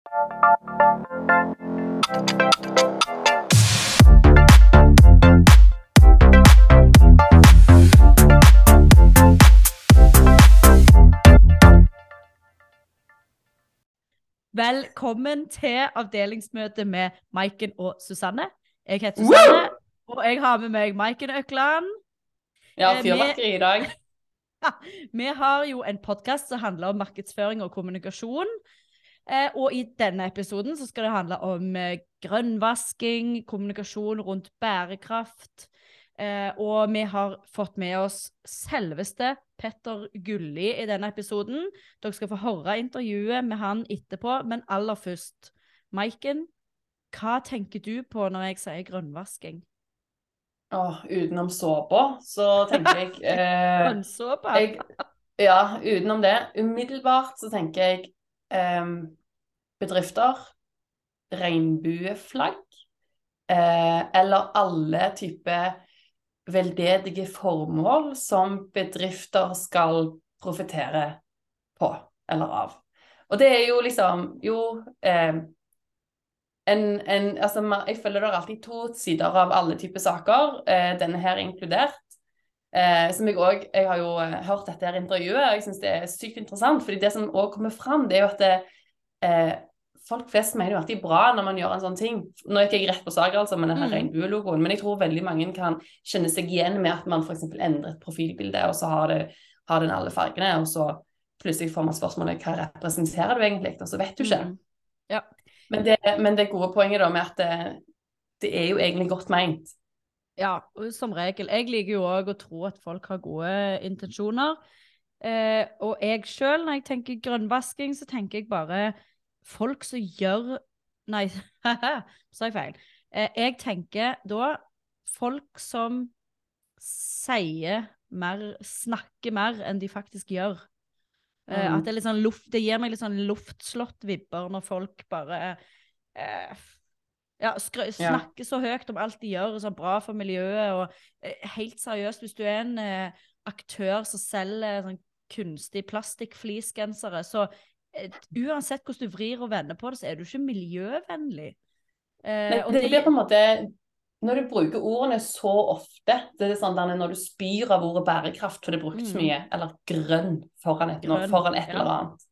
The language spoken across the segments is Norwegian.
Velkommen til avdelingsmøte med Maiken og Susanne. Jeg heter Susanne, og jeg har med meg Maiken Økland. Ja, Eh, fyrverkeri i dag. Vi har jo en podkast som handler om markedsføring og kommunikasjon. Eh, og i denne episoden så skal det handle om eh, grønnvasking, kommunikasjon rundt bærekraft. Eh, og vi har fått med oss selveste Petter Gulli i denne episoden. Dere skal få høre intervjuet med han etterpå, men aller først, Maiken, hva tenker du på når jeg sier grønnvasking? Åh, utenom såpa, så tenker jeg eh, Grønnsåpe? Ja, utenom det. Umiddelbart så tenker jeg eh, bedrifter, regnbueflagg, eh, eller alle typer veldedige formål som bedrifter skal profitere på eller av. Og det er jo liksom Jo eh, en, en, altså, jeg føler det er alltid to sider av alle typer saker, eh, denne her inkludert. Eh, som jeg, også, jeg har jo eh, hørt dette her intervjuet, og jeg syns det er sykt interessant. fordi det som òg kommer fram, det er jo at det, eh, folk flest mener jo at det er bra når man gjør en sånn ting. Nå gikk jeg rett på sak altså, med denne Mm. regnbuelogoen, men jeg tror veldig mange kan kjenne seg igjen med at man f.eks. endrer et profilbilde, og så har, det, har den alle fargene, og så plutselig får man spørsmålet hva representerer du egentlig, og så vet du ikke. Mm. Ja. Men det, men det gode poenget da med at det, det er jo egentlig godt meint. Ja, som regel. Jeg liker jo òg å tro at folk har gode intensjoner. Eh, og jeg sjøl, når jeg tenker grønnvasking, så tenker jeg bare folk som gjør Nei, sa jeg feil. Eh, jeg tenker da folk som sier mer, snakker mer enn de faktisk gjør. Eh, Mm. At det er litt sånn luft, det gir meg litt sånn luftslott-vibber når folk bare eh, ja, Ja. så høyt om alt de gjør, så bra for miljøet. og eh, Helt seriøst, hvis du er en eh, aktør som selger sånn kunstig plastikkfleecegensere, så eh, uansett hvordan du vrir og vender på det, så er du ikke miljøvennlig. Eh, Men det det- blir på en måte Når du bruker ordene så ofte det er sånn Når du spyr av ordet bærekraft, for det er brukt så Mm. mye, eller grønn foran et, Grønn, foran et ja. eller annet.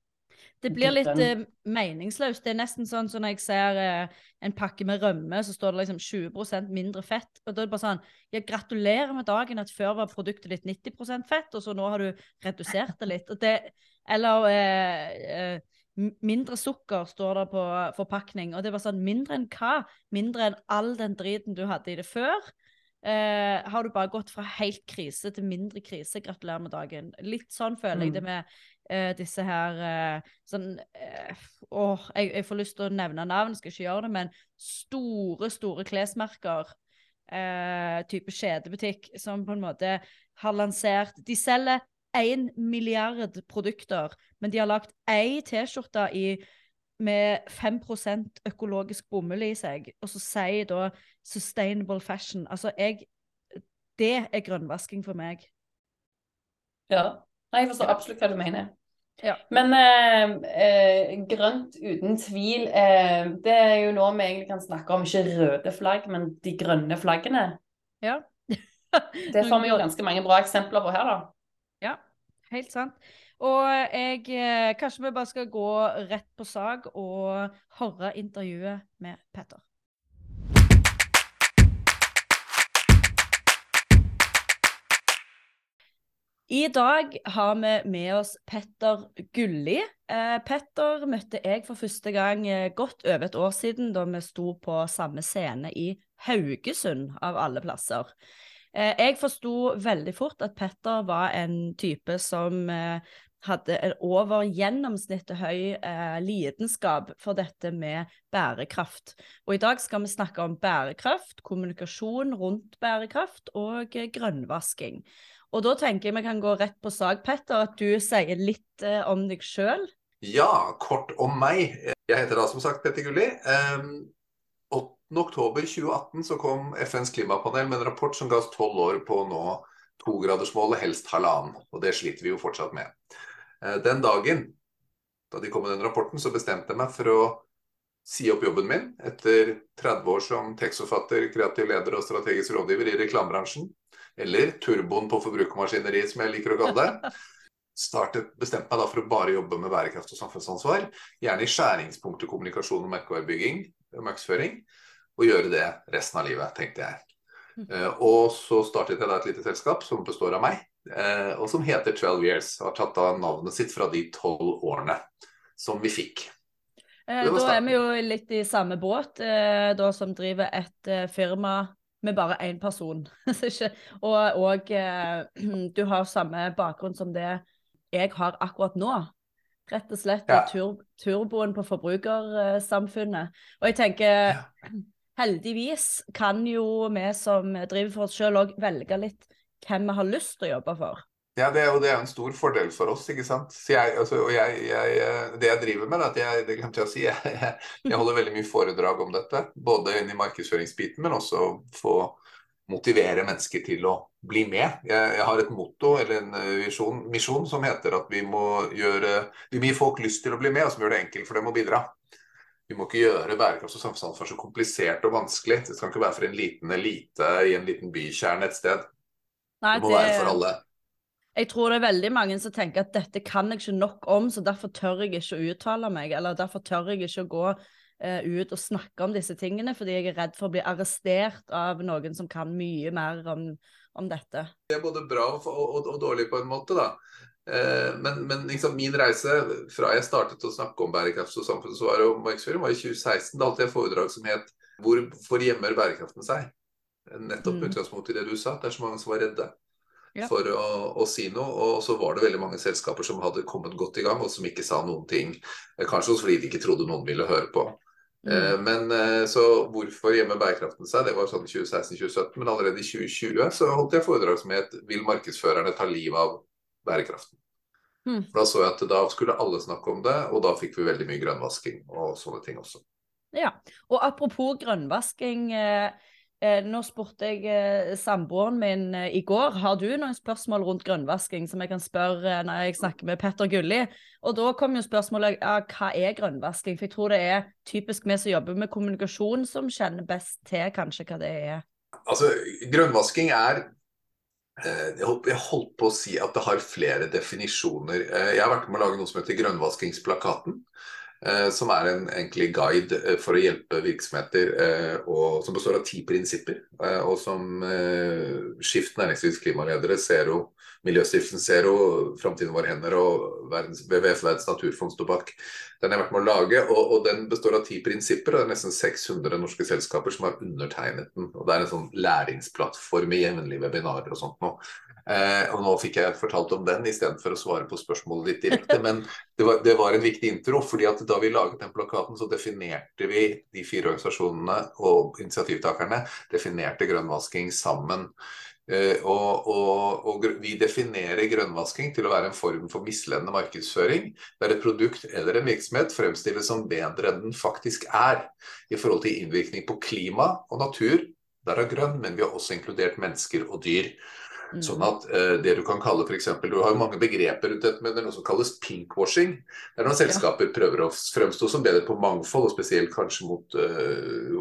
Det blir litt eh, meningsløst. Det er nesten sånn som når jeg ser uh, en pakke med rømme, så står det liksom 20% mindre fett. Og da er det bare sånn Ja, gratulerer med dagen at før var produktet ditt 90% fett, og så nå har du redusert det litt. Det, eller uh, mindre sukker står det på forpakning. Og det var sånn Mindre enn hva? Mindre enn all den driten du hadde i det før? Eh, har du bare gått fra helt krise til mindre krise? Gratulerer med dagen. Litt sånn føler jeg det Mm. med eh, disse her eh, sånn eh, Åh, jeg, jeg får lyst til å nevne navn, skal ikke gjøre det, men store, store klesmerker, eh, type kjedebutikk, som på en måte har lansert De selger én milliard produkter, men de har lagd ei T-skjorte i med 5% økologisk bomull i seg, og så sier da 'sustainable fashion'. Altså, jeg Det er grønnvasking for meg. Ja. Nei, jeg forstår absolutt hva du mener. Ja. Men eh, eh, grønt uten tvil, eh, det er jo nå vi egentlig kan snakke om ikke røde flagg, men de grønne flaggene. Ja. Det får vi jo ganske mange bra eksempler på her, da. Ja, helt sant. Og jeg eh, Kanskje vi bare skal gå rett på sak og høre intervjuet med Petter. I dag har vi med oss Petter Gulli. Eh, Petter møtte jeg for første gang eh, godt over et år siden, da vi sto på samme scene i Haugesund, av alle plasser. Eh, jeg forsto veldig fort at Petter var en type som eh, hadde en over gjennomsnittet høy eh, lidenskap for dette med bærekraft. Og i dag skal vi snakke om bærekraft, kommunikasjon rundt bærekraft og eh, grønnvasking. Og da tenker jeg vi kan gå rett på sak, Petter, at du sier litt eh, om deg sjøl. Ja, kort om meg. Jeg heter da som sagt Petter Gulli. Um, 8.10.2018 så kom FNs klimapanel med en rapport som ga oss tolv år på å nå togradersmålet, helst halvannen. Og det sliter vi jo fortsatt med. Eh, Den dagen da de kom med den rapporten, så bestemte jeg meg for å si opp jobben min etter 30 år som tekstforfatter, kreativ leder og strategisk rådgiver i reklamebransjen. Eller turboen på forbrukermaskineriet, som jeg liker å kalle det. Startet, bestemte meg da for å bare jobbe med bærekraft og samfunnsansvar. Gjerne i skjæringspunktet kommunikasjon og merkevarebygging og markedsføring. Og gjøre det resten av livet, tenkte jeg. Uh, og så startet jeg da et lite selskap som består av meg, og som heter 12 Years. Har tatt da navnet sitt fra de tolv årene som vi fikk. Eh, da er vi jo litt i samme båt, eh, da som driver et eh, firma med bare én person. og, og du har samme bakgrunn som det jeg har akkurat nå. Rett og slett ja. tur, turboen på forbrukersamfunnet. Og jeg tenker ja. Heldigvis kan jo vi som driver for oss sjøl òg velge litt hvem vi har lyst til å jobbe for. Ja, det, og det er en stor fordel for oss. ikke sant? Jeg, altså, og jeg, jeg, det jeg driver med, at jeg, det glemte jeg å si, jeg, holder veldig mye foredrag om dette. Både inn i markedsføringsbiten, men også få motivere mennesker til å bli med. Jeg, har et motto eller en eh, visjon, misjon som heter at vi må gjøre Vi må gi folk lyst til å bli med, og som gjør det enkelt for dem å bidra. Vi må ikke gjøre bærekraft og samfunnsansvar så komplisert og vanskelig. Det skal ikke være for en liten elite i en liten bykjerne et sted. Nei, det må det... være for alle. Jeg tror det er veldig mange som tenker at dette kan jeg ikke nok om, så derfor tør jeg ikke å uttale meg, eller derfor tør jeg ikke å gå uh, ut og snakke om disse tingene, fordi jeg er redd for å bli arrestert av noen som kan mye mer om, om dette. Det er både bra og, og, og dårlig på en måte, da. Uh, men, men liksom min reise fra jeg startet å snakke om bærekraft og samfunnsansvar og markedsføring, var i 2016. Da holdt jeg foredrag som het 'Hvor gjemmer bærekraften seg?' Nettopp med mm. utgangspunkt i det du sa. Det er så mange som var redde ja. for å, å, si noe. Og så var det veldig mange selskaper som hadde kommet godt i gang, og som ikke sa noen ting. Eh, kanskje også fordi de ikke trodde noen ville høre på. Mm. Eh, men så hvorfor gjemmer bærekraften seg? Det var sånn i 2016-2017. Men allerede i 2020 så holdt jeg foredrag som het 'Vil markedsførerne ta livet av bærekraften. Mm. Da så jeg at da skulle alle snakke om det, og da fikk vi veldig mye grønnvasking og sånne ting også. Ja, og apropos grønnvasking. Eh, eh, nå spurte jeg eh, samboeren min eh, i går har du noen spørsmål rundt grønnvasking som jeg kan spørre eh, når jeg snakker med Petter Gulli. Og da kom jo spørsmålet ja, hva er grønnvasking? For jeg tror det er typisk vi som jobber med kommunikasjon som kjenner best til kanskje hva det er. Altså, Grønnvasking er Eh, jeg holdt på å si at det har flere definisjoner. Eh, jeg har vært med å lage noe som heter Grønnvaskingsplakaten. Eh, som er en egentlig guide for å hjelpe virksomheter, og, som består av ti prinsipper. Og som Skift næringslivs klimaledere, Zero, Miljøstiftelsen Zero, Framtiden vår hender og verdens, WWF Verdens naturfond står bak. Den har vært med å lage, og, og, den består av ti prinsipper. og Det er nesten 600 norske selskaper som har undertegnet den. og Det er en sånn læringsplattform i jevnlige webinarer og sånt nå. Eh, og nå fikk jeg fortalt om den istedenfor å svare på spørsmålet ditt direkte. Men det var, det var, en viktig intro, fordi at da vi laget den plakaten, så definerte vi de fire organisasjonene og initiativtakerne definerte grønnvasking sammen. Eh, og, og, og, vi definerer grønnvasking til å være en form for misledende markedsføring, der et produkt eller en virksomhet fremstilles som bedre enn den faktisk er i forhold til innvirkning på klima og natur. Der er grønn, men vi har også inkludert mennesker og dyr. Mm. Sånn at uh, det du kan kalle f.eks. Du har jo mange begreper rundt dette, men det er noe som kalles pinkwashing. Det er når selskaper prøver å fremstå som bedre på mangfold, og spesielt kanskje mot uh,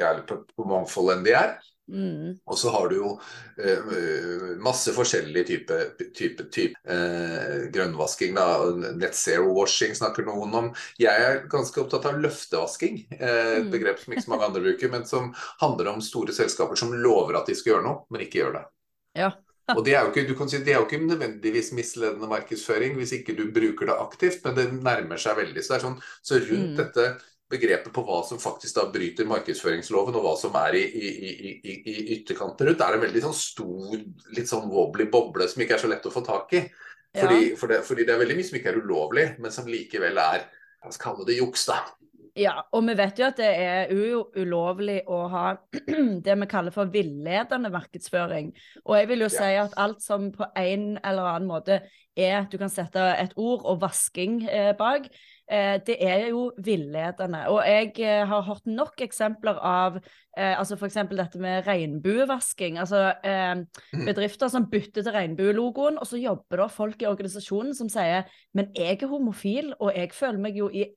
ja, på, på mangfold enn de er. Mm. Og så har du jo eh, masse forskjellige typer type, type, eh, grønnvasking. da, Net zero washing snakker noen om. Jeg er ganske opptatt av løftevasking. Eh, et mm. begrep som ikke så mange andre bruker, men som handler om store selskaper som lover at de skal gjøre noe, men ikke gjør det. Ja. Og det er, jo ikke, du kan si, det er jo ikke nødvendigvis misledende markedsføring hvis ikke du bruker det aktivt, men det nærmer seg veldig. Så, sånn, så rundt mm. dette begrepet på hva som faktisk da bryter markedsføringsloven, og hva som er i, i, i, i ytterkanten rundt, er en veldig sånn stor, litt sånn wobbly boble som ikke er så lett å få tak i. Fordi, ja. for det, fordi det er veldig mye som ikke er ulovlig, men som likevel er La oss kalle det juks, da. Ja, og vi vet jo at det er ulovlig å ha det vi kaller for villedende markedsføring. Og jeg vil jo si at alt som på en eller annen måte er Du kan sette et ord og vasking eh, bak eh, det er jo villedende. Og jeg eh, har hørt nok eksempler av eh, altså f.eks. dette med regnbuevasking. Altså eh, mm. bedrifter som bytter til regnbuelogoen, og så jobber det folk i organisasjonen som sier men jeg er homofil, og jeg føler meg jo i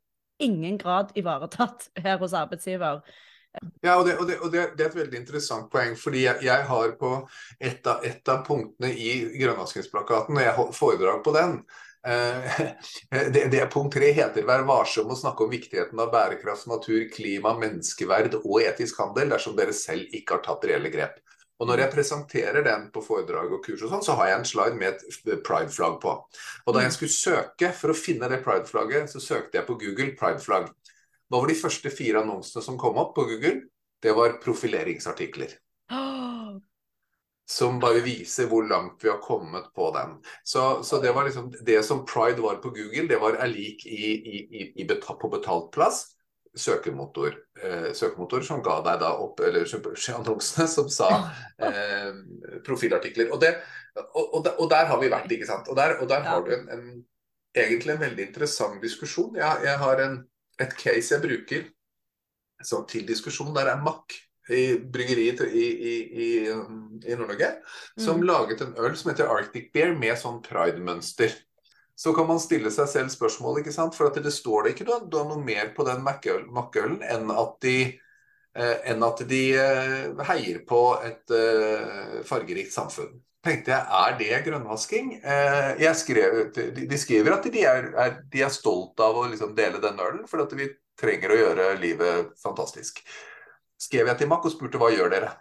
ingen grad ivaretatt her hos arbeidsgiver. Ja, og, det, og, det, og det, det, er et veldig interessant poeng. fordi Jeg, jeg har på et av, et av punktene i grønnvaskingsplakaten, og jeg foredrag på den eh, det, det, Punkt tre heter 'Vær varsom å snakke om viktigheten av bærekraft, natur, klima, menneskeverd og etisk handel' dersom dere selv ikke har tatt reelle grep. Og Når jeg presenterer den på foredrag og kurs, og sånn, så har jeg en slide med et pride-flagg på. Og Da jeg mm. skulle søke for å finne det pride-flagget, så søkte jeg på Google pride-flagg. Hva var de første fire annonsene som kom opp på Google? Det var profileringsartikler. Som bare viser hvor langt vi har kommet på den. Så, så det var liksom det som pride var på Google, det var er lik i, i, i, på betalt plass. Søkemotor, eh, søkemotor som ga deg da opp Eller annonsene som sa eh, profilartikler. Og, det, og, og, og, der har vi vært, ikke sant. Og der, der har du en, en, egentlig en veldig interessant diskusjon. Jeg, jeg har en et case jeg bruker så til diskusjon, der er Mack i bryggeriet i, i, i, i Nord-Norge, som mm. laget en øl som heter Arctic Bear med sånn pride-mønster. Så kan man stille seg selv spørsmål, ikke sant? for at det står det ikke noe, noe mer på den Mack-ølen enn at de, eh, enn at de eh, heier på et eh, fargerikt samfunn tenkte jeg er det grønnvasking? Eh, skrev, de, skriver at de er, er, de er stolt av å liksom dele den ølen, for at vi trenger å gjøre livet fantastisk. Skrev jeg til Mack og spurte hva gjør dere?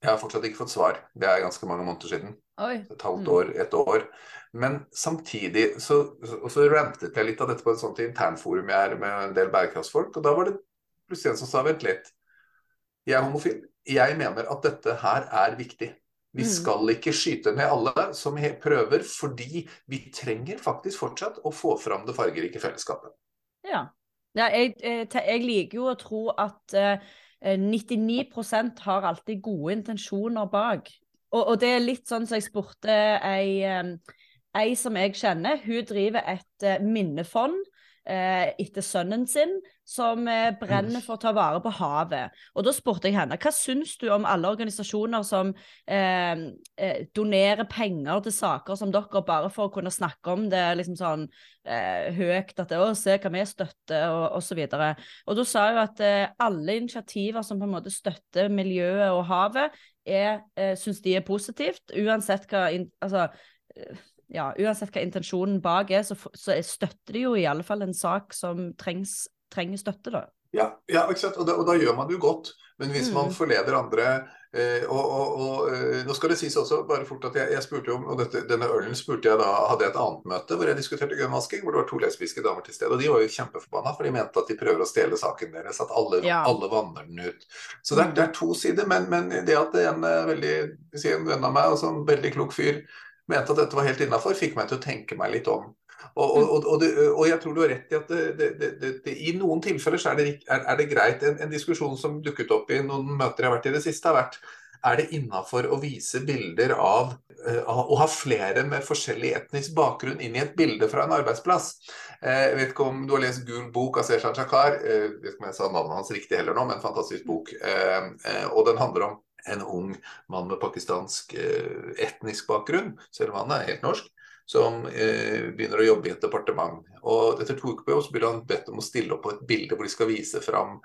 Jeg har fortsatt ikke fått svar. Det er ganske mange måneder siden. Oi. Et halvt mm. år, et år. Men samtidig så, og så rantet jeg litt av dette på et sånt internforum jeg er med en del bærekraftsfolk, og da var det plutselig en som sa vent litt. Jeg er homofil. Jeg mener at dette her er viktig. Vi mm. skal ikke skyte ned alle som prøver, fordi vi trenger faktisk fortsatt å få fram det fargerike fellesskapet. Ja. ja jeg, jeg, liker jo å tro at uh, 99% har alltid gode intensjoner bak. Og, og, det er litt sånn som jeg spurte ei, ei som jeg kjenner. Hun driver et uh, minnefond eh, etter sønnen sin, som eh, brenner for å ta vare på havet. Og Da spurte jeg henne hva syns du om alle organisasjoner som eh, eh, donerer penger til saker som dere, bare for å kunne snakke om det liksom sånn eh, høyt, at det, å, se hva vi støtter, og osv. Og, og da sa hun at eh, alle initiativer som på en måte støtter miljøet og havet, er, eh, syns de er positivt, uansett hva altså, ja, uansett hva intensjonen bak er, så, så støtter de jo i alle fall en sak som trengs, trenger støtte, da. Ja, ja ikke sant? Og da, og da, gjør man det jo godt. Men hvis mm. man forleder andre eh, og, og, og, eh, Nå skal det sies også bare fort at jeg, jeg spurte om, og dette, Denne ølen spurte jeg da, hadde jeg et annet møte hvor jeg diskuterte grønnvasking, hvor det var to lesbiske damer til stede. og De var jo kjempeforbanna, for de mente at de prøver å stjele saken deres. At alle, ja. alle vanner den ut. Så det er, det er to sider. Men, men, det at en eh, veldig, en venn av meg, og en veldig klok fyr, mente at dette var helt innafor, fikk meg til å tenke meg litt om. Og, og, og, det, og, jeg tror du har rett i at det, det, i noen tilfeller så er det, er, er greit. En, en, diskusjon som dukket opp i noen møter jeg har vært i det siste, har vært er det innafor å vise bilder av uh, å ha flere med forskjellig etnisk bakgrunn inn i et bilde fra en arbeidsplass. Uh, jeg vet ikke om du har lest Gul bok av Seshan Shakar. Jeg vet ikke om jeg sa navnet hans riktig heller nå, men en fantastisk bok. og den handler om en ung mann med pakistansk eh, etnisk bakgrunn, selv om han er helt norsk, som eh, begynner å jobbe i et departement. Og etter to uker på jobb så blir han bedt om å stille opp på et bilde hvor de skal vise fram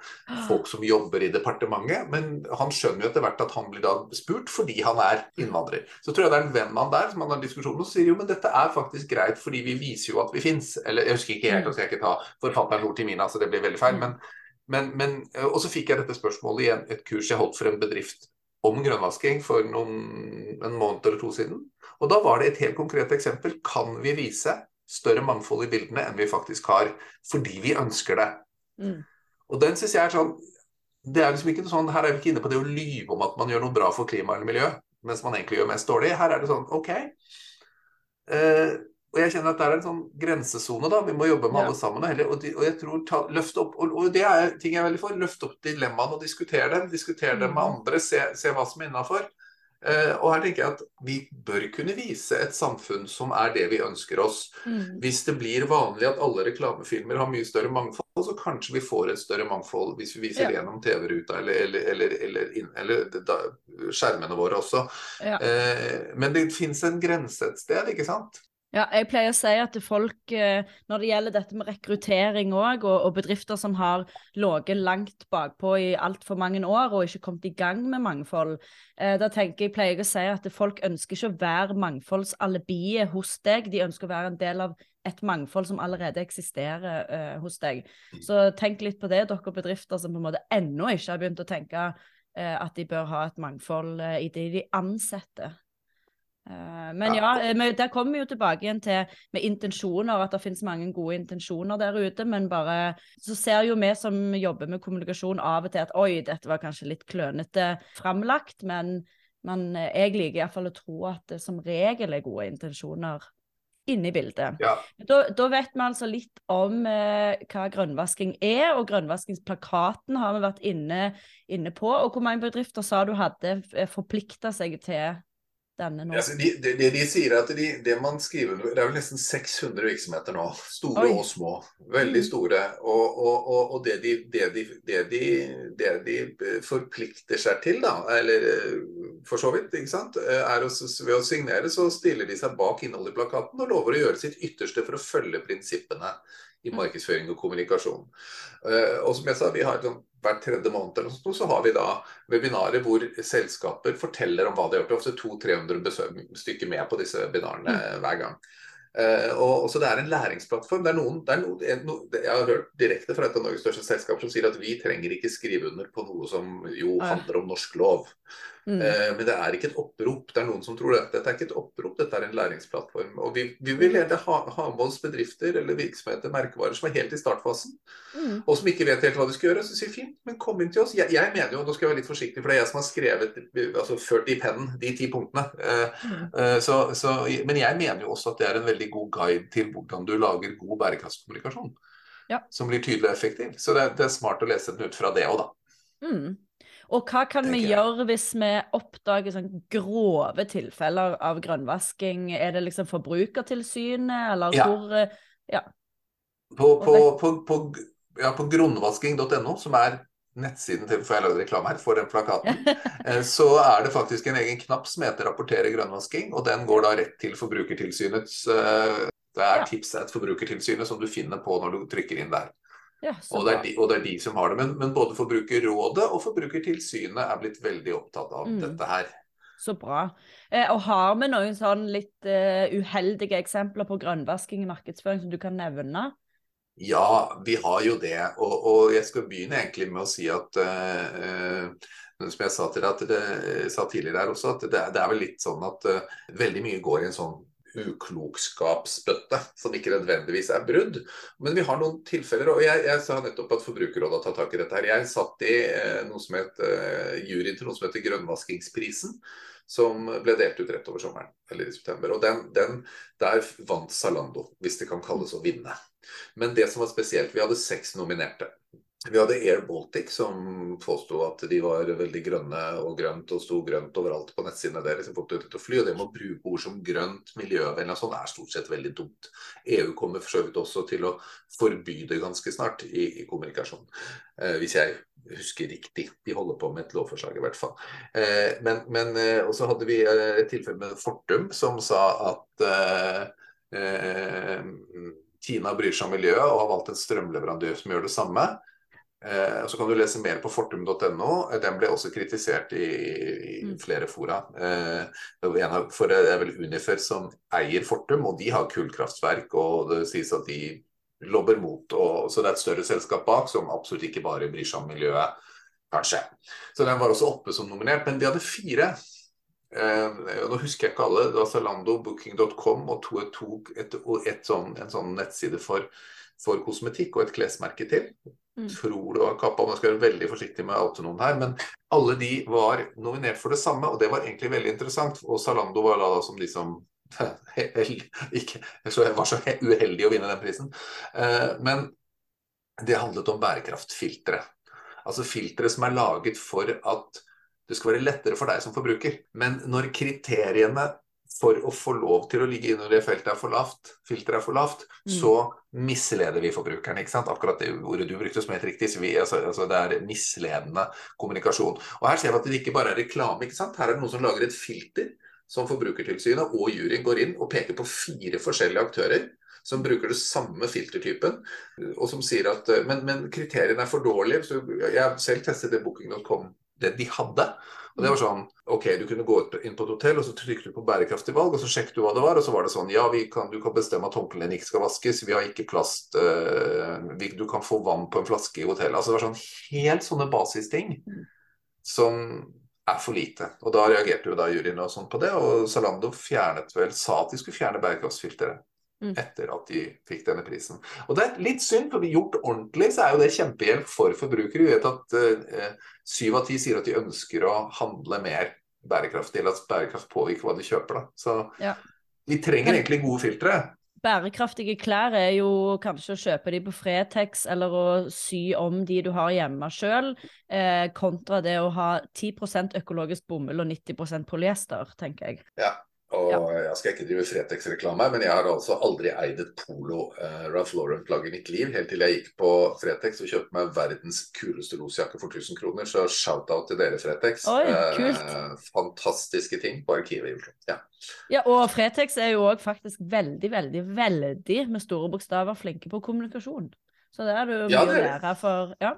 folk som jobber i departementet. Men han skjønner jo etter hvert at han blir da spurt fordi han er innvandrer. Så tror jeg det er en venn av han der som han har diskusjon med, og sier jo men dette er faktisk greit fordi vi viser jo at vi fins. Eller jeg husker ikke helt, og skal jeg ikke ta forfatterens ord til mine, så det blir veldig feil. men men, men, og så fikk jeg dette spørsmålet i et kurs jeg holdt for en bedrift om grønnvasking for noen, en måned eller to siden. Og da var det et helt konkret eksempel. Kan vi vise større mangfold i bildene enn vi faktisk har, fordi vi ønsker det? Mm. Og den synes jeg er sånn det er liksom ikke noe sånn, Her er vi ikke inne på det å lyve om at man gjør noe bra for klima eller miljø, mens man egentlig gjør mest dårlig. Her er det sånn OK. Eh, og jeg kjenner at det er en sånn grensesone, da. Vi må jobbe med ja. alle sammen. Og, de, og, jeg tror ta, løft opp, og, og, det er ting jeg er veldig for. Løft opp dilemmaene og diskutere dem. Diskutere dem med mm. andre. Se, se hva som er innafor. Uh, og her tenker jeg at vi bør kunne vise et samfunn som er det vi ønsker oss. Mm. Hvis det blir vanlig at alle reklamefilmer har mye større mangfold, så kanskje vi får et større mangfold hvis vi viser ja. det gjennom TV-ruta eller, eller, eller, eller, eller da, skjermene våre også. Ja. Uh, men det fins en grense et sted, ikke sant? Ja, jeg pleier å si at folk, eh, når det gjelder dette med rekruttering òg, og, og, bedrifter som har ligget langt bakpå i altfor mange år og ikke kommet i gang med mangfold, eh, da tenker jeg, pleier jeg å si at folk ønsker ikke å være mangfoldsalibiet hos deg, de ønsker å være en del av et mangfold som allerede eksisterer eh, hos deg. Mm. Så tenk litt på det, dere bedrifter som på en måte ennå ikke har begynt å tenke eh, at de bør ha et mangfold eh, i det de ansetter. Eh, men ja, ja der kommer vi jo tilbake igjen til med intensjoner, at det finnes mange gode intensjoner der ute. Men bare så ser jo vi som jobber med kommunikasjon av og til at oi, dette var kanskje litt klønete framlagt. Men, men jeg liker iallfall å tro at det som regel er gode intensjoner inne i bildet. Ja. Da, da, vet vi altså litt om eh, hva grønnvasking er, og grønnvaskingsplakaten har vi vært inne, inne, på. Og hvor mange bedrifter sa du hadde forplikta seg til denne nå? Altså, de, de, de, sier at de, det man skriver Det er vel nesten 600 virksomheter nå. Store Oi. og små. Veldig mm. store. Og, og, og, og det, det, det, de, forplikter seg til, da, eller eh, for så vidt, ikke sant, eh, er å, ved å signere så stiller de seg bak innholdet i plakaten og lover å gjøre sitt ytterste for å følge prinsippene i markedsføring og kommunikasjon. Og som jeg sa, vi har sånn hver tredje måned noe, så har vi da webinarer hvor selskaper forteller om hva de har gjort. Ofte 200-300 stykker med på disse webinarene mm. hver gang. Uh, og, så Det er en læringsplattform. Det er noen, det er noen, no, jeg har hørt direkte fra et av Norges største selskaper som sier at vi trenger ikke skrive under på noe som jo handler om norsk lov. Mm. Eh, men det er ikke et opprop. Det er noen som tror det. Dette er ikke et opprop, dette er en læringsplattform. Og Vi, vi vil gjerne ha, ha, med oss bedrifter eller virksomheter, merkevarer, som er helt i startfasen. Mm. Og som ikke vet helt hva de skal gjøre. Så sier fint, men kom inn til oss. Jeg, jeg, mener jo, nå skal jeg være litt forsiktig, for det er jeg som har skrevet, altså ført i pennen de ti punktene. Eh, mm. så, så, men jeg mener jo også at det er en veldig god guide til hvordan du lager god bærekraftskommunikasjon. Ja. Som blir tydelig og effektiv. Så det, det, er smart å lese den ut fra det òg, da. Mm. Og hva kan vi gjøre hvis vi oppdager sånn grove tilfeller av grønnvasking? Er det liksom Forbrukertilsynet, eller ja. hvor eh, Ja. På, på, på, på, ja, på grunnvasking.no, som er nettsiden til for jeg lagde reklame her, for den plakaten, eh, så er det faktisk en egen knapp som heter 'rapportere grønnvasking', og den går da rett til Forbrukertilsynets eh, Det er ja. tips at Forbrukertilsynet som du finner på når du trykker inn der. Ja, og, det de, og, det er de, som har det. Men, men, både Forbrukerrådet og Forbrukertilsynet er blitt veldig opptatt av mm. dette her. Så bra. Eh, og har vi noen sånn litt uh, uheldige eksempler på grønnvasking i markedsføring som du kan nevne? Ja, vi har jo det. Og, og, jeg skal begynne egentlig med å si at uh, som jeg sa, til at det, sa tidligere her også, at det, det, er vel litt sånn at veldig mye går i en sånn uklokskapsbøtte, som ikke nødvendigvis er brudd. Men vi har noen tilfeller, og jeg, jeg sa nettopp at Forbrukerrådet har tatt tak i dette. her. Jeg satt i eh, noe som het uh, juryen til noe som heter Grønnvaskingsprisen som ble delt ut rett over sommeren, eller i september. Og den, den, Der vant Zalando, hvis det kan kalles å vinne. Men det som var spesielt, vi hadde seks nominerte. Vi hadde Air Baltic, som påsto at de var veldig grønne og grønt og sto grønt overalt på nettsidene deres. Til å fly, og Det med å bruke ord som grønt, miljøvennlig og sånn er stort sett veldig dumt. EU kommer for så vidt også til å forby det ganske snart i, i kommunikasjon. Eh, hvis jeg husker riktig. De holder på med et lovforslag i hvert fall. Eh, men, men eh, også hadde vi eh, et tilfelle med Fortum som sa at eh, eh, Tina bryr seg om miljøet og har valgt en strømleverandør som gjør det samme. Eh, så kan du lese mer på fortum.no. Den ble også kritisert i, i mm. flere fora. Eh, for det er vel Unifer som eier Fortum, og de har kullkraftverk. Og det sies at de lobber mot. Og, så det er et større selskap bak som absolutt ikke bare bryr seg om miljøet, kanskje. Så den var også oppe som nominert. Men de hadde fire. Eh, nå husker jeg ikke alle. Det var Zalando, Booking.com og to, to, et, et sånn, en sånn nettside for, for, kosmetikk og et klesmerke til. Mm. Tror det var Kappa, man skal være veldig forsiktig med autonomen her. Men alle de var nominert for det samme, og det var egentlig veldig interessant. Og Zalando var da, som de som ikke, så jeg var så uheldig å vinne den prisen. Eh, men det handlet om bærekraftfiltre. Altså filtre som er laget for at det skal være lettere for deg som forbruker. Men når kriteriene for å få lov til å ligge under det feltet er for lavt, filteret er for lavt, mm. så misleder vi forbrukerne. ikke sant? Akkurat det ordet du brukte som helt riktig. Så vi, altså, altså det er misledende kommunikasjon. Og her ser vi at det ikke bare er reklame. ikke sant? Her er det noen som lager et filter som Forbrukertilsynet og juryen går inn og peker på fire forskjellige aktører som bruker det samme filtertypen, og som sier at Men, men kriteriene er for dårlige. Så jeg har selv testet det booking.com, det de hadde. Og det var sånn OK, du kunne gå inn på et hotell, og så trykket du på bærekraftig valg, og så sjekket du hva det var, og så var det sånn Ja, kan, du kan bestemme at håndklærne ikke skal vaskes, vi har ikke plast øh, vi, Du kan få vann på en flaske i hotellet. Altså det var sånn helt sånne basisting som er for lite. Og da reagerte jo da juryen og sånn på det, og Zalando fjernet vel, sa at de skulle fjerne bærekraftsfilteret. Mm. Etter at de fikk denne prisen. Og det er litt synd, for vi gjort ordentlig, så er jo det kjempehjelp for forbrukere. Vi vet at syv uh, av ti sier at de ønsker å handle mer bærekraftig, eller at bærekraft påvirker hva de kjøper. Da. Så ja. vi trenger egentlig gode filtre. Bærekraftige klær er jo kanskje å kjøpe de på Fretex eller å sy om de du har hjemme sjøl, eh, kontra det å ha 10% økologisk bomull og 90% polyester, tenker jeg. Ja, og ja. jeg skal ikke drive Fretex-reklame, men jeg har altså aldri eid et polo eh, Ralph Lauren-plagg i mitt liv, helt til jeg gikk på Fretex og kjøpte meg verdens kuleste losjakke for 1000 kroner. Så shout-out til dere, Fretex. Oi. Uh, fantastiske ting på arkivet i Oslo. Ja. ja, og Fretex er jo òg faktisk veldig, veldig, veldig med store bokstaver flinke på kommunikasjon. Så det er du mye ja, å lære for. Ja.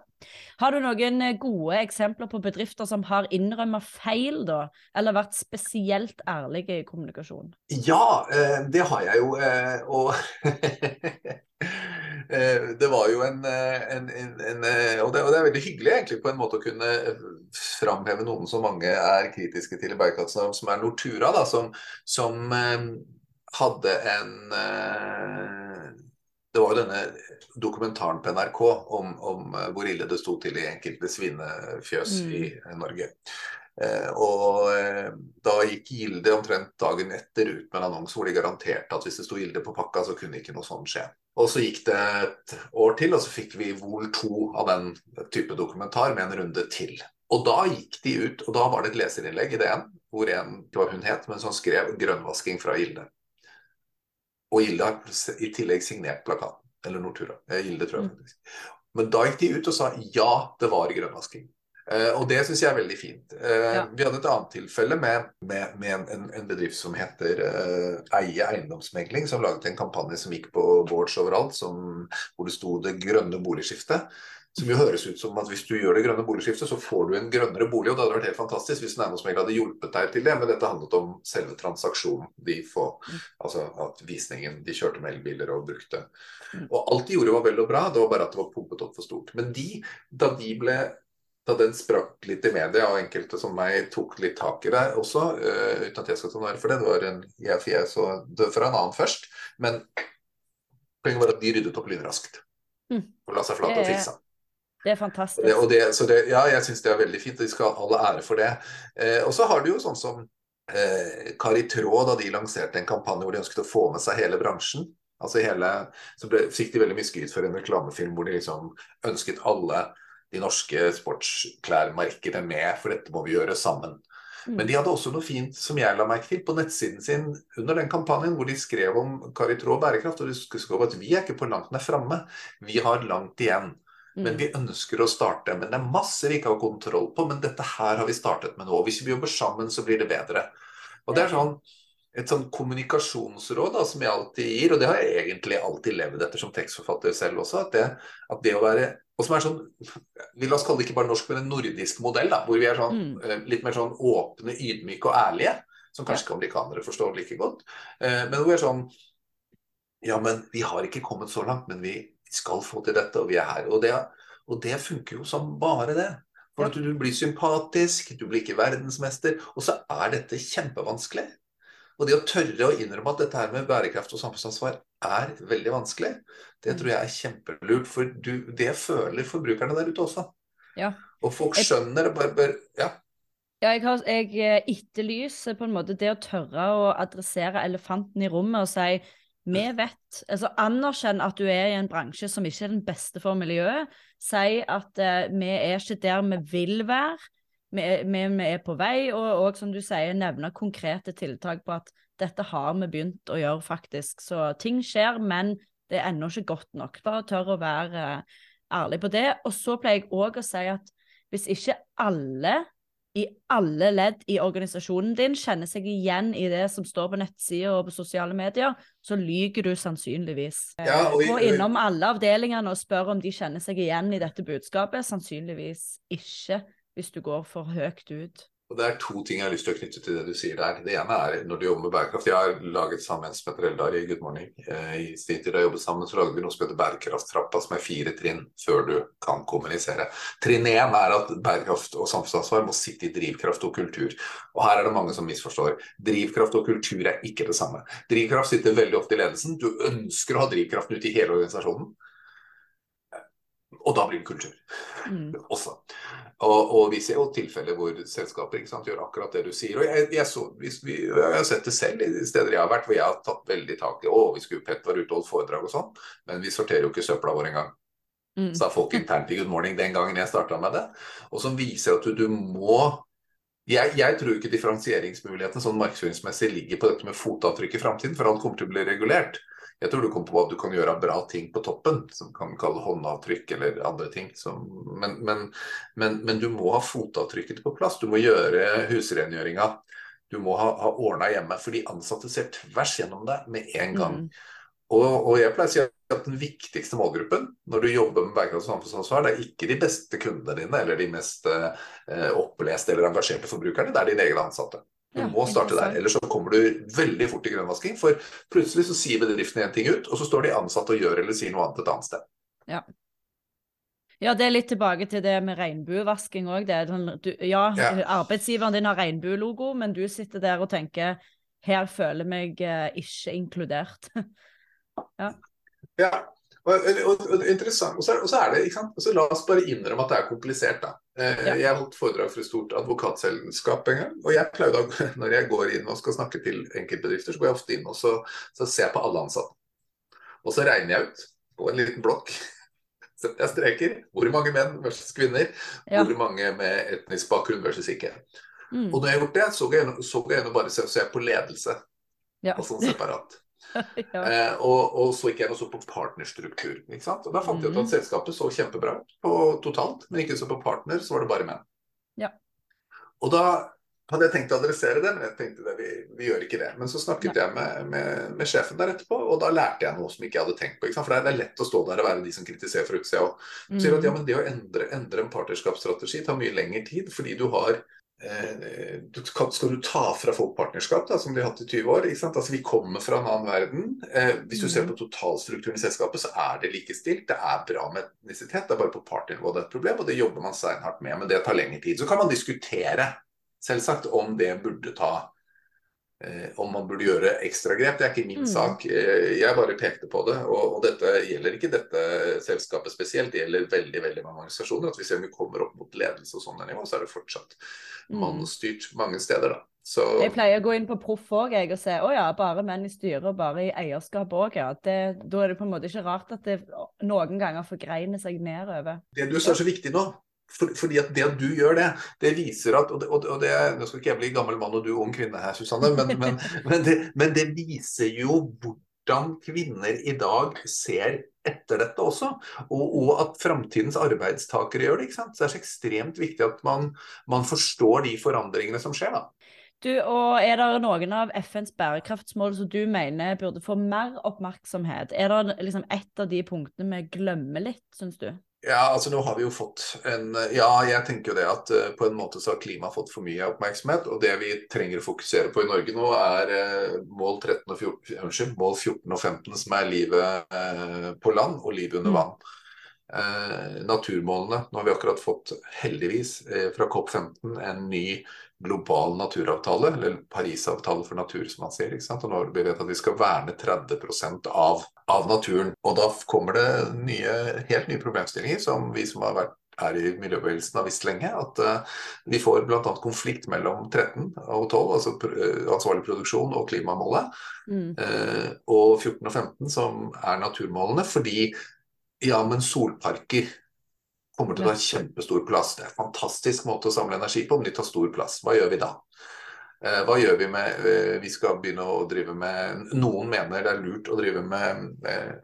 Har du noen eh, gode eksempler på bedrifter som har innrømmet feil, da? Eller vært spesielt ærlige i kommunikasjon? Ja, eh, det har jeg jo. Eh, og det var jo en, en, en, en og, det, og, det, er veldig hyggelig egentlig på en måte å kunne framheve noen som mange er kritiske til i bærekraften, som er Nortura, da, som, som hadde en det var jo denne dokumentaren på NRK om, om eh, hvor ille det sto til i enkelte svinefjøs mm. i Norge. Eh, og eh, da gikk Gilde omtrent dagen etter ut med en annonse hvor de garanterte at hvis det sto Gilde på pakka, så kunne ikke noe sånt skje. Og så gikk det et år til, og så fikk vi Vol 2 av den type dokumentar med en runde til. Og da gikk de ut, og da var det et leserinnlegg i DN hvor en, det var hun het, men som skrev 'grønnvasking fra Gilde'. Og Gilde har i tillegg signert plakaten. Eller Nortura. Gilde, tror jeg mm. faktisk. Men da gikk de ut og sa ja, det var grønnvasking. Uh, og det syns jeg er veldig fint. Uh, ja. Vi hadde et annet tilfelle med, med, med en, en, bedrift som heter uh, Eie eiendomsmegling, som laget en kampanje som gikk på boards overalt, som, hvor det sto 'Det grønne boligskiftet'. Som jo høres ut som at hvis du gjør det grønne boligskiftet, så får du en grønnere bolig. Og det hadde vært helt fantastisk hvis Næringsmegler hadde hjulpet deg til det. Men dette handlet om selve transaksjonen. De får, altså at visningen De kjørte med elbiler og brukte. Mm. Og alt de gjorde var vel og bra, det var bare at det var pumpet opp for stort. Men de, da de ble da den sprakk litt i media, og enkelte som meg tok litt tak i det også, uh, uten at jeg skal ta noe ære for det, det var en jeg, for jeg så det fra en annen først. Men poenget var at de ryddet opp lynraskt. Mm. Og la seg flate og fiksa. Det er fantastisk. Det, det, så det, ja, jeg syns det er veldig fint. De skal ha all ære for det. Eh, og så har du jo sånn som eh, Kari Traa, da de lanserte en kampanje hvor de ønsket å få med seg hele bransjen. Altså hele, Så ble, fikk de veldig mye skryt for en reklamefilm hvor de liksom ønsket alle de norske sportsklærmarkedene med, for dette må vi gjøre sammen. Mm. Men de hadde også noe fint som jeg la merke til på nettsiden sin under den kampanjen, hvor de skrev om Kari Traa bærekraft. Og de skrev at vi er ikke på langt nær framme, vi har langt igjen. Men mm. vi ønsker å starte. Men det er masse vi ikke har kontroll på. Men dette her har vi startet med nå. Hvis vi jobber sammen, så blir det bedre. Og det er sånn et sånn kommunikasjonsråd da, som jeg alltid gir, og det har jeg egentlig alltid levd etter som tekstforfatter selv også, at det, at det å være og som er sånn, vi La oss kalle det ikke bare norsk, men en nordisk modell. da, Hvor vi er sånn, mm. Eh, litt mer sånn åpne, ydmyke og ærlige. Som kanskje ikke amerikanere forstår like godt. Eh, men hvor vi er sånn Ja, men vi har ikke kommet så langt, men vi skal få til dette, og vi er her. Og det, og det funker jo som bare det. For at du blir sympatisk, du blir ikke verdensmester. Og så er dette kjempevanskelig. Og det å tørre å innrømme at dette her med bærekraft og samfunnsansvar er veldig vanskelig, det tror jeg er kjempelurt. For du, det føler forbrukerne der ute også. Ja. Og folk skjønner det bare bør Ja. Ja, jeg, har, jeg eh, etterlyser på en måte det å tørre å adressere elefanten i rommet og si vi vet Altså anerkjenn at du er i en bransje som ikke er den beste for miljøet. Si at uh, vi er ikke der vi vil være. Vi vi, vi er på vei, og, og, som du sier, nevne konkrete tiltak på at dette har vi begynt å gjøre, faktisk. Så ting skjer, men det er ennå ikke godt nok. Bare tør å være uh, ærlig på det. Og så pleier jeg òg å si at hvis ikke alle i alle ledd i organisasjonen din kjenner seg igjen i det som står på nettsider og på sosiale medier, så lyver du sannsynligvis. Ja, og Gå innom alle avdelingene og spør om de kjenner seg igjen i dette budskapet. Sannsynligvis ikke, hvis du går for høyt ut. Og Det er to ting jeg har lyst til å knytte til det du sier der. Det ene er når du jobber med bærekraft. Jeg har laget sammen med Petter Eldar i Good Morning. Eh, I sin tid da jeg jobbet sammen, så lagde vi noe som heter bærekrafttrappa, som er fire trinn før du kan kommunisere. Trinn én er at bærekraft og samfunnsansvar må sitte i drivkraft og kultur. Og her er det mange som misforstår. Drivkraft og kultur er ikke det samme. Drivkraft sitter veldig ofte i ledelsen. Du ønsker å ha drivkraften ute i hele organisasjonen. Og da blir det kultur Mm. også. Og, og vi ser jo tilfeller hvor selskaper sant, gjør akkurat det du sier. Og jeg, jeg, så, vi, jeg har sett det selv i steder jeg har vært, hvor jeg har tatt veldig tak i å, vi skulle Pet være ute og holdt foredrag og sånn, men vi sorterer jo ikke søpla vår engang. Mm. Sa folk internt i Good Morning den gangen jeg starta med det. Og som viser at du, du må jeg, jeg tror ikke differensieringsmuligheten sånn markedsføringsmessig ligger på dette med fotavtrykk i framtiden, for alt kommer til å bli regulert. Jeg tror du kom på at du kan gjøre bra ting på toppen, som kan kalle håndavtrykk eller andre ting. Som, men, men, men, men, du må ha fotavtrykket på plass. Du må gjøre husrengjøringa. Du må ha, ha ordna hjemme. For de ansatte ser tvers gjennom deg med en gang. Mm. Og, og, jeg pleier å si at den viktigste målgruppen når du jobber med bærekraft og samfunnsansvar, det er ikke de beste kundene dine eller de mest eh, oppleste eller engasjerte forbrukerne, det er dine egne ansatte. Du Ja, må starte der, ellers så kommer du veldig fort i grønnvasking. For plutselig så sier bedriften en ting ut, og så står de ansatte og gjør eller sier noe annet et annet sted. Ja, det er litt tilbake til det med regnbuevasking òg. Ja, Ja. arbeidsgiveren din har regnbuelogo, men du sitter der og tenker her føler jeg meg eh, ikke inkludert. Ja, og, og, og interessant. Og så, er- og så er det, ikke sant? Så la oss bare innrømme at det er komplisert, da. Eh, Ja. Jeg holdt foredrag for et stort advokatselskap en gang. Og jeg pleier å, når jeg går inn og skal snakke til enkeltbedrifter, så går jeg ofte inn og så, så ser jeg på alle ansatte. Og så regner jeg ut på en liten blokk. Jeg streker. Hvor mange menn versus kvinner? Ja. Hvor mange med etnisk bakgrunn versus ikke. Mm. Og når jeg har gjort det, så går jeg så går jeg inn og bare ser, ser på ledelse. Ja. Og sånn separat. ja. Eh, og, og så gikk jeg og så på partnerstruktur. Ikke sant? Og Da fant jeg ut at selskapet så kjempebra på totalt, men ikke så på partner, så var det bare menn. Ja. Og da hadde jeg tenkt å adressere det, men jeg tenkte det, vi, vi gjør ikke det. Men så snakket jeg med, med, med sjefen der etterpå, og da lærte jeg noe som ikke jeg hadde tenkt på. For det er, lett å stå der og være de som kritiserer fra utsida. Og sier at ja, Mm. men det å endre, endre en partnerskapsstrategi tar mye lengre tid, fordi du har du kan, Skal du ta fra folk partnerskap, da, som de har hatt i 20 år? Altså, Vi kommer fra en annen verden. Eh, hvis du ser Mhm. på totalstrukturen i selskapet, så er det likestilt. Det er bra med etnisitet. Det er bare på partnernivå det er et problem, og det jobber man seinhardt med. Men det tar lengre tid. Så kan man diskutere, selvsagt, om det burde ta eh, om man burde gjøre ekstragrep. Det er ikke min Mm. sak. Eh, Jeg bare pekte på det. Og, og dette gjelder ikke dette selskapet spesielt, det gjelder veldig veldig mange organisasjoner. At hvis vi kommer opp mot ledelse og sånne nivå, så er det fortsatt Mm. mannsstyrt mange steder. da. Så Jeg pleier å gå inn på proff òg, og se å ja, bare menn i styret og bare i eierskap òg, ja. Det, da er det på en måte ikke rart at det noen ganger forgreiner seg nedover. det du sa er så viktig nå, for, fordi at det at du gjør det, det viser at og det, og det, Nå skal ikke jeg bli gammel mann og du ung kvinne her, Susanne, men, men, men, det, men det viser jo hvordan kvinner i dag ser etter dette også. Og, og at framtidens arbeidstakere gjør det. ikke sant? Så det er så ekstremt viktig at man, man forstår de forandringene som skjer. da. Du, og Er det noen av FNs bærekraftsmål som du mener burde få mer oppmerksomhet? Er det liksom et av de punktene vi glemmer litt, syns du? Ja, altså nå har vi jo fått en Ja, jeg tenker jo det at uh, på en måte så har klima fått for mye oppmerksomhet. Og det vi trenger å fokusere på i Norge nå, er uh, mål 13 og 14, unnskyld, mål 14 og 15, som er livet uh, på land og livet under Mm. vann. Naturmålene. Nå har vi akkurat fått, heldigvis, fra COP15 en ny global naturavtale, eller Parisavtale for natur, som man sier. ikke sant? Og nå har vi vet at vi skal verne 30% av, av naturen. Og da kommer det nye, helt nye problemstillinger som vi som har vært her i miljøbevegelsen har visst lenge. At uh, vi får bl.a. konflikt mellom 13 og 12, altså eh, ansvarlig produksjon og klimamålet. Mm. uh, og 14 og 15 som er naturmålene. Fordi ja, men solparker kommer til å ta kjempestor plass. Det er en fantastisk måte å samle energi på, men de tar stor plass. Hva gjør vi da? Eh, hva gjør vi med eh, Vi skal begynne å drive med Noen mener det er lurt å drive med eh,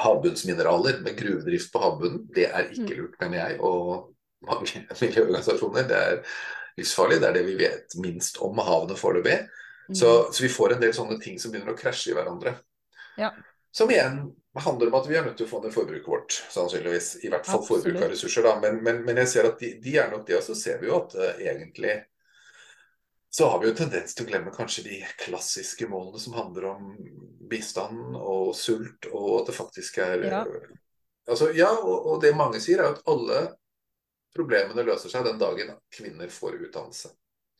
havbunnsmineraler, med gruvedrift på havbunnen. Det er ikke Mm. lurt, mener jeg. Og mange miljøorganisasjoner. Det er livsfarlig. Det er det vi vet minst om havene foreløpig. Mm. Så, så, vi får en del sånne ting som begynner å krasje i hverandre. Ja. Som igjen handler om at vi er nødt til å få ned forbruket vårt, sannsynligvis. I hvert fall Absolutt. forbruk av ressurser, da. Men, men, men, jeg ser at de, de, er nok det, og så ser vi jo at uh, egentlig så har vi jo tendens til å glemme kanskje de klassiske målene som handler om bistand og sult, og at det faktisk er ja. Altså, ja, og, og, det mange sier, er at alle problemene løser seg den dagen kvinner får utdannelse.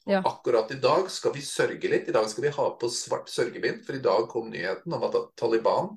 Ja. Akkurat i dag skal vi sørge litt. I dag skal vi ha på svart sørgebind, for i dag kom nyheten om at Taliban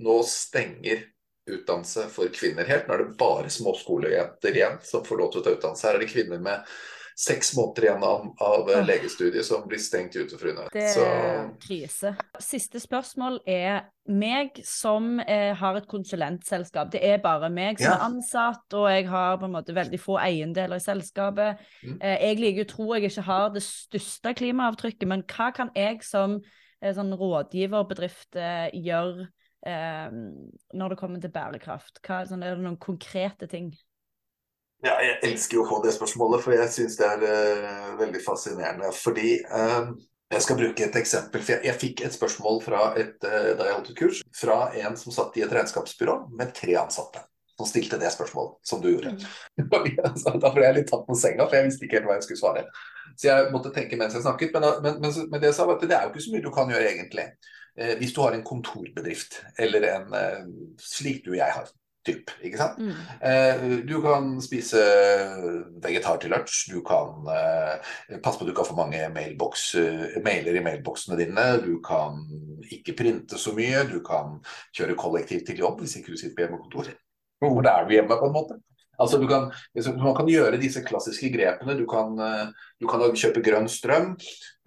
nå stenger utdannelse for kvinner helt. Nå er det bare småskolejenter igjen som får lov til å ta utdannelse. Her er det kvinner med seks måneder igjen av, av oh. legestudiet som blir stengt ute for UNE. Det er krise. Siste spørsmål er meg som eh, har et konsulentselskap. Det er bare meg som ja. er ansatt, og jeg har på en måte veldig få eiendeler i selskapet. Mm. Eh, jeg liker å tro jeg ikke har det største klimaavtrykket, men hva kan jeg som eh, sånn rådgiverbedrift eh, gjøre eh, når det kommer til bærekraft? Hva, sånn, er det noen konkrete ting? Ja, jeg elsker å få det spørsmålet, for jeg syns det er uh, veldig fascinerende. Fordi uh, jeg skal bruke et eksempel. for Jeg, jeg fikk et spørsmål fra et, uh, da jeg holdt et kurs, fra en som satt i et regnskapsbyrå med tre ansatte. Som stilte det spørsmålet, som du gjorde. Mm. da ble jeg litt tatt på senga, for jeg visste ikke helt hva jeg skulle svare. Så jeg måtte tenke mens jeg snakket. Men, men, men, men det, sa, det er jo ikke så mye du kan gjøre, egentlig. hvis du har en kontorbedrift, eller en slik du og jeg har typ, ikke sant? Mm. Eh, du kan spise vegetar til lunsj, du kan eh, passe på at du ikke har for mange mailbox, eh, mailer i mailboksene dine, du kan ikke printe så mye, du kan kjøre kollektivt til jobb hvis ikke du sitter på hjemmekontoret. Hvor er du hjemme, på en måte? Altså du kan, Man kan gjøre disse klassiske grepene. Du kan, eh, du kan kjøpe grønn strøm,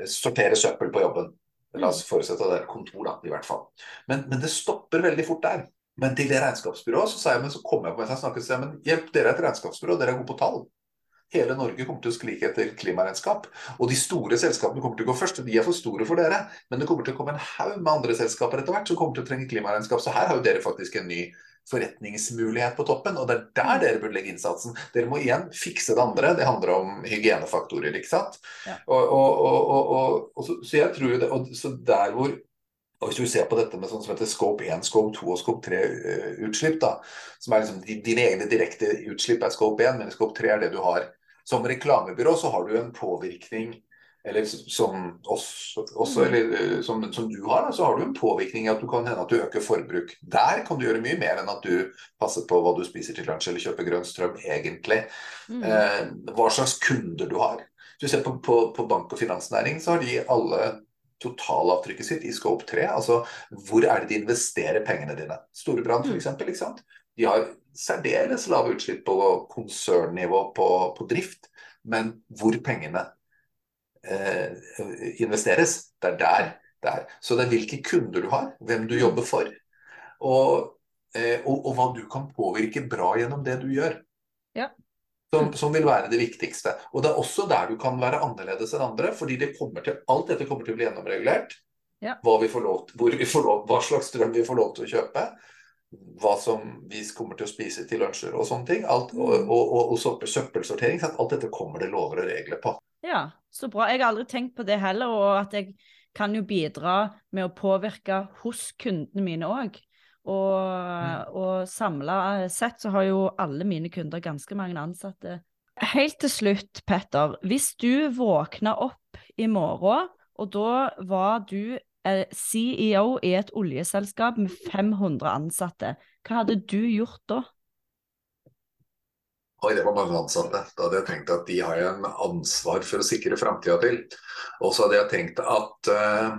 sortere søppel på jobben. La oss forutsette at det er et kontor, da, i hvert fall. Men, men det stopper veldig fort der. Men til det regnskapsbyrået så sa jeg, men så kom jeg på mens jeg snakket, så jeg, men hjelp, dere er et regnskapsbyrå, dere er gode på tall. Hele Norge kommer til å skrike etter klimaregnskap. Og de store selskapene kommer til å gå først. og De er for store for dere. Men det kommer til å komme en haug med andre selskaper etter hvert som kommer til å trenge klimaregnskap. Så her har jo dere faktisk en ny forretningsmulighet på toppen. Og det er der mm. dere burde legge innsatsen. Dere må igjen fikse det andre. Det handler om hygienefaktorer, ikke sant. Ja. Og, og, og, så, så, jeg tror det, og så der hvor og Hvis du ser på dette med sånn som heter scope 1, scope 2 og scope 3-utslipp, uh, som er liksom Dine egne direkte utslipp er scope 1, men scope 3 er det du har. Som reklamebyrå så har du en påvirkning eller som oss også, mm. eller uh, som, som, du har, da, så har du en påvirkning i at du kan hende at du øker forbruk. Der kan du gjøre mye mer enn at du passer på hva du spiser til lunsj eller kjøper grønn strøm, egentlig. Mm. Eh, hva slags kunder du har. Hvis du ser på, på, på bank- og finansnæring, så har de alle totalavtrykket sitt i Scope 3. Altså hvor er det de investerer pengene dine? Storebrand mm. f.eks. De har særdeles lave utslipp på konsernnivå på, på, drift, men hvor pengene eh, investeres, det er der det er. Så det er hvilke kunder du har, hvem du jobber for, og, eh, og, og hva du kan påvirke bra gjennom det du gjør. Ja. Som, som, vil være det viktigste. Og Det er også der du kan være annerledes enn andre. fordi det til, alt dette kommer til å bli gjennomregulert. Ja. Hva, vi lov, vi lov, hva, slags strøm vi får lov til å kjøpe. Hva som vi kommer til å spise til lunsjer og sånne ting. Alt, og, mm. og, og, og søppelsortering. Alt dette kommer det lover og regler på. Ja, så bra. Jeg har aldri tenkt på det heller. Og at jeg kan jo bidra med å påvirke hos kundene mine òg. Og, og samla sett så har jo alle mine kunder ganske mange ansatte. Helt til slutt, Petter. Hvis du våkna opp i morgen, og da var du eh, CEO i et oljeselskap med 500 ansatte, hva hadde du gjort da? Oi, det var mange ansatte. Da hadde jeg tenkt at de har en ansvar for å sikre framtida til. Og så hadde jeg tenkt at uh,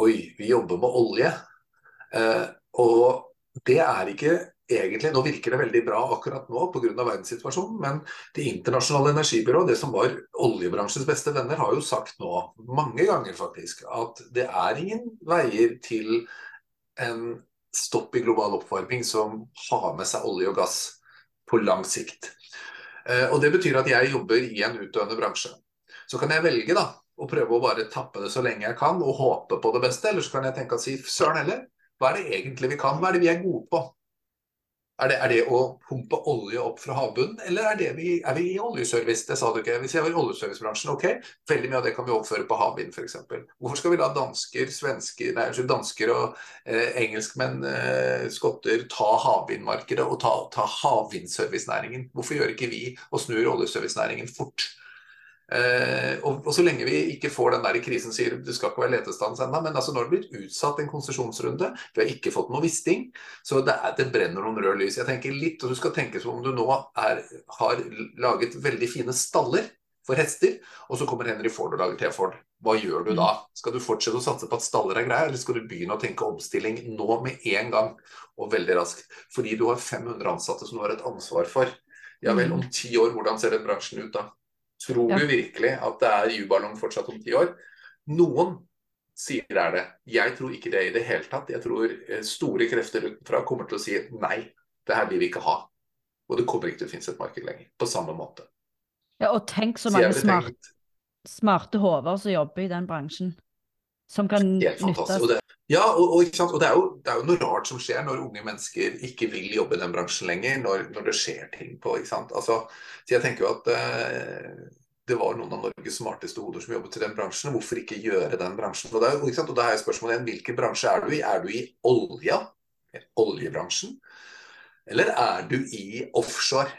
oi, vi jobber med olje. Uh, og det er ikke egentlig Nå virker det veldig bra akkurat nå pga. verdenssituasjonen, men Det internasjonale energibyrået, det som var oljebransjens beste venner, har jo sagt nå, mange ganger faktisk, at det er ingen veier til en stopp i global oppvarming som har med seg olje og gass på lang sikt. Eh, og Det betyr at jeg jobber i en utdøende bransje. Så kan jeg velge da, å prøve å bare tappe det så lenge jeg kan og håpe på det beste, eller så kan jeg tenke at si søren heller, hva er det egentlig vi kan? Hva er det vi er gode på? Er det, er det, å pumpe olje opp fra havbunnen, eller er, vi, er vi i oljeservice? Det sa du ikke. Hvis jeg var i oljeservicebransjen, ok, veldig mye av det kan vi overføre på havvind f.eks. Hvorfor skal vi la dansker, svensker, nei, dansker og eh, engelskmenn, eh, skotter, ta havvindmarkedet og ta, ta havvindservicenæringen? Hvorfor gjør ikke vi og snur oljeservicenæringen fort? Eh, og, og, så lenge vi ikke får den der krisen sier det skal ikke være letestans ennå, men altså når det blir utsatt en konsesjonsrunde, vi har ikke fått noe visting, så det, er, det brenner noen røde lys. Jeg tenker litt, og Du skal tenke som om du nå er, har laget veldig fine staller for hester, og så kommer Henry Ford og lager T-Ford. Hva gjør du da? Mm. Skal du fortsette å satse på at staller er greia, eller skal du begynne å tenke omstilling nå med en gang og veldig raskt? Fordi du har 500 ansatte som du har et ansvar for. Ja vel, om mm. ti år, hvordan ser den bransjen ut da? Tror du virkelig at det er juballong fortsatt om ti år? Noen sier det er det. Jeg tror ikke det i det hele tatt. Jeg tror eh, store krefter utenfra kommer til å si nei, det her vil vi ikke ha. Og det kommer ikke til å finnes et marked lenger. På samme måte. Ja, og tenk så mange smart, smarte hoder som jobber i den bransjen. Som kan nyttes. Ja, og, og, og det, er jo, det, er jo, noe rart som skjer når unge mennesker ikke vil jobbe i den bransjen lenger, når, når det skjer ting på ikke sant? Altså, så Jeg tenker jo at eh, det var noen av Norges smarteste hoder som jobbet i den bransjen. Hvorfor ikke gjøre den bransjen? Og, det er, og da jeg spørsmålet igjen, hvilken bransje er du i? Er du i olja? Oljebransjen? Eller er du i offshore?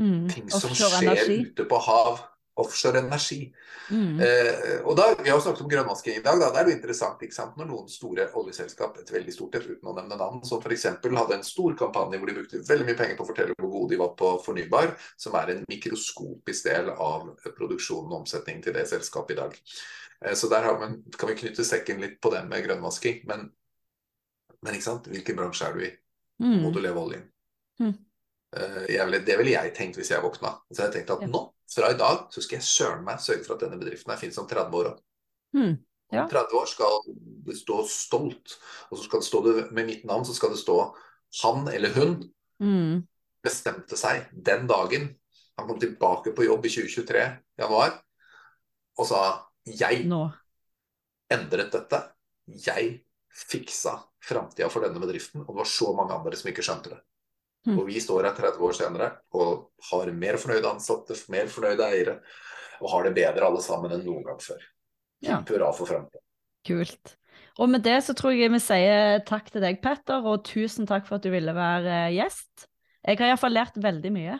Mm, ting som skjer energi. ute på hav offshore energi. Mm. Eh, og da, Vi har jo snakket om grønnvasking i dag. Da, det er jo interessant ikke sant? når noen store oljeselskap, et veldig stort et uten å nevne navn, som f.eks. hadde en stor kampanje hvor de brukte veldig mye penger på å fortelle hvor gode de var på fornybar, som er en mikroskopisk del av produksjonen og omsetningen til det selskapet i dag. Eh, så der man, kan vi knytte sekken litt på det med grønnvasking. Men, men ikke sant? hvilken bransje er du i? Mm. Må du leve oljen? Mm. Eh, jeg, det ville jeg tenkt hvis jeg våkna. Så jeg tenkte at nå, fra i dag, så skal jeg søren meg sørge for at denne bedriften her finnes om 30 år òg. Mm. Ja. Om 30 år skal det stå stolt, og så skal det stå med mitt navn, så skal det stå han eller hun mm. bestemte seg den dagen han kom tilbake på jobb i 2023, januar, og sa jeg Nå. endret dette. Jeg fiksa framtida for denne bedriften, og det var så mange andre som ikke skjønte det. Mm. Og vi står her 30 år senere og har mer fornøyde ansatte, mer fornøyde eiere, og har det bedre alle sammen enn noen gang før. Ja. Hurra for fremtiden. Kult. Og med det så tror jeg vi sier takk til deg, Petter, og tusen takk for at du ville være gjest. Jeg har iallfall lært veldig mye.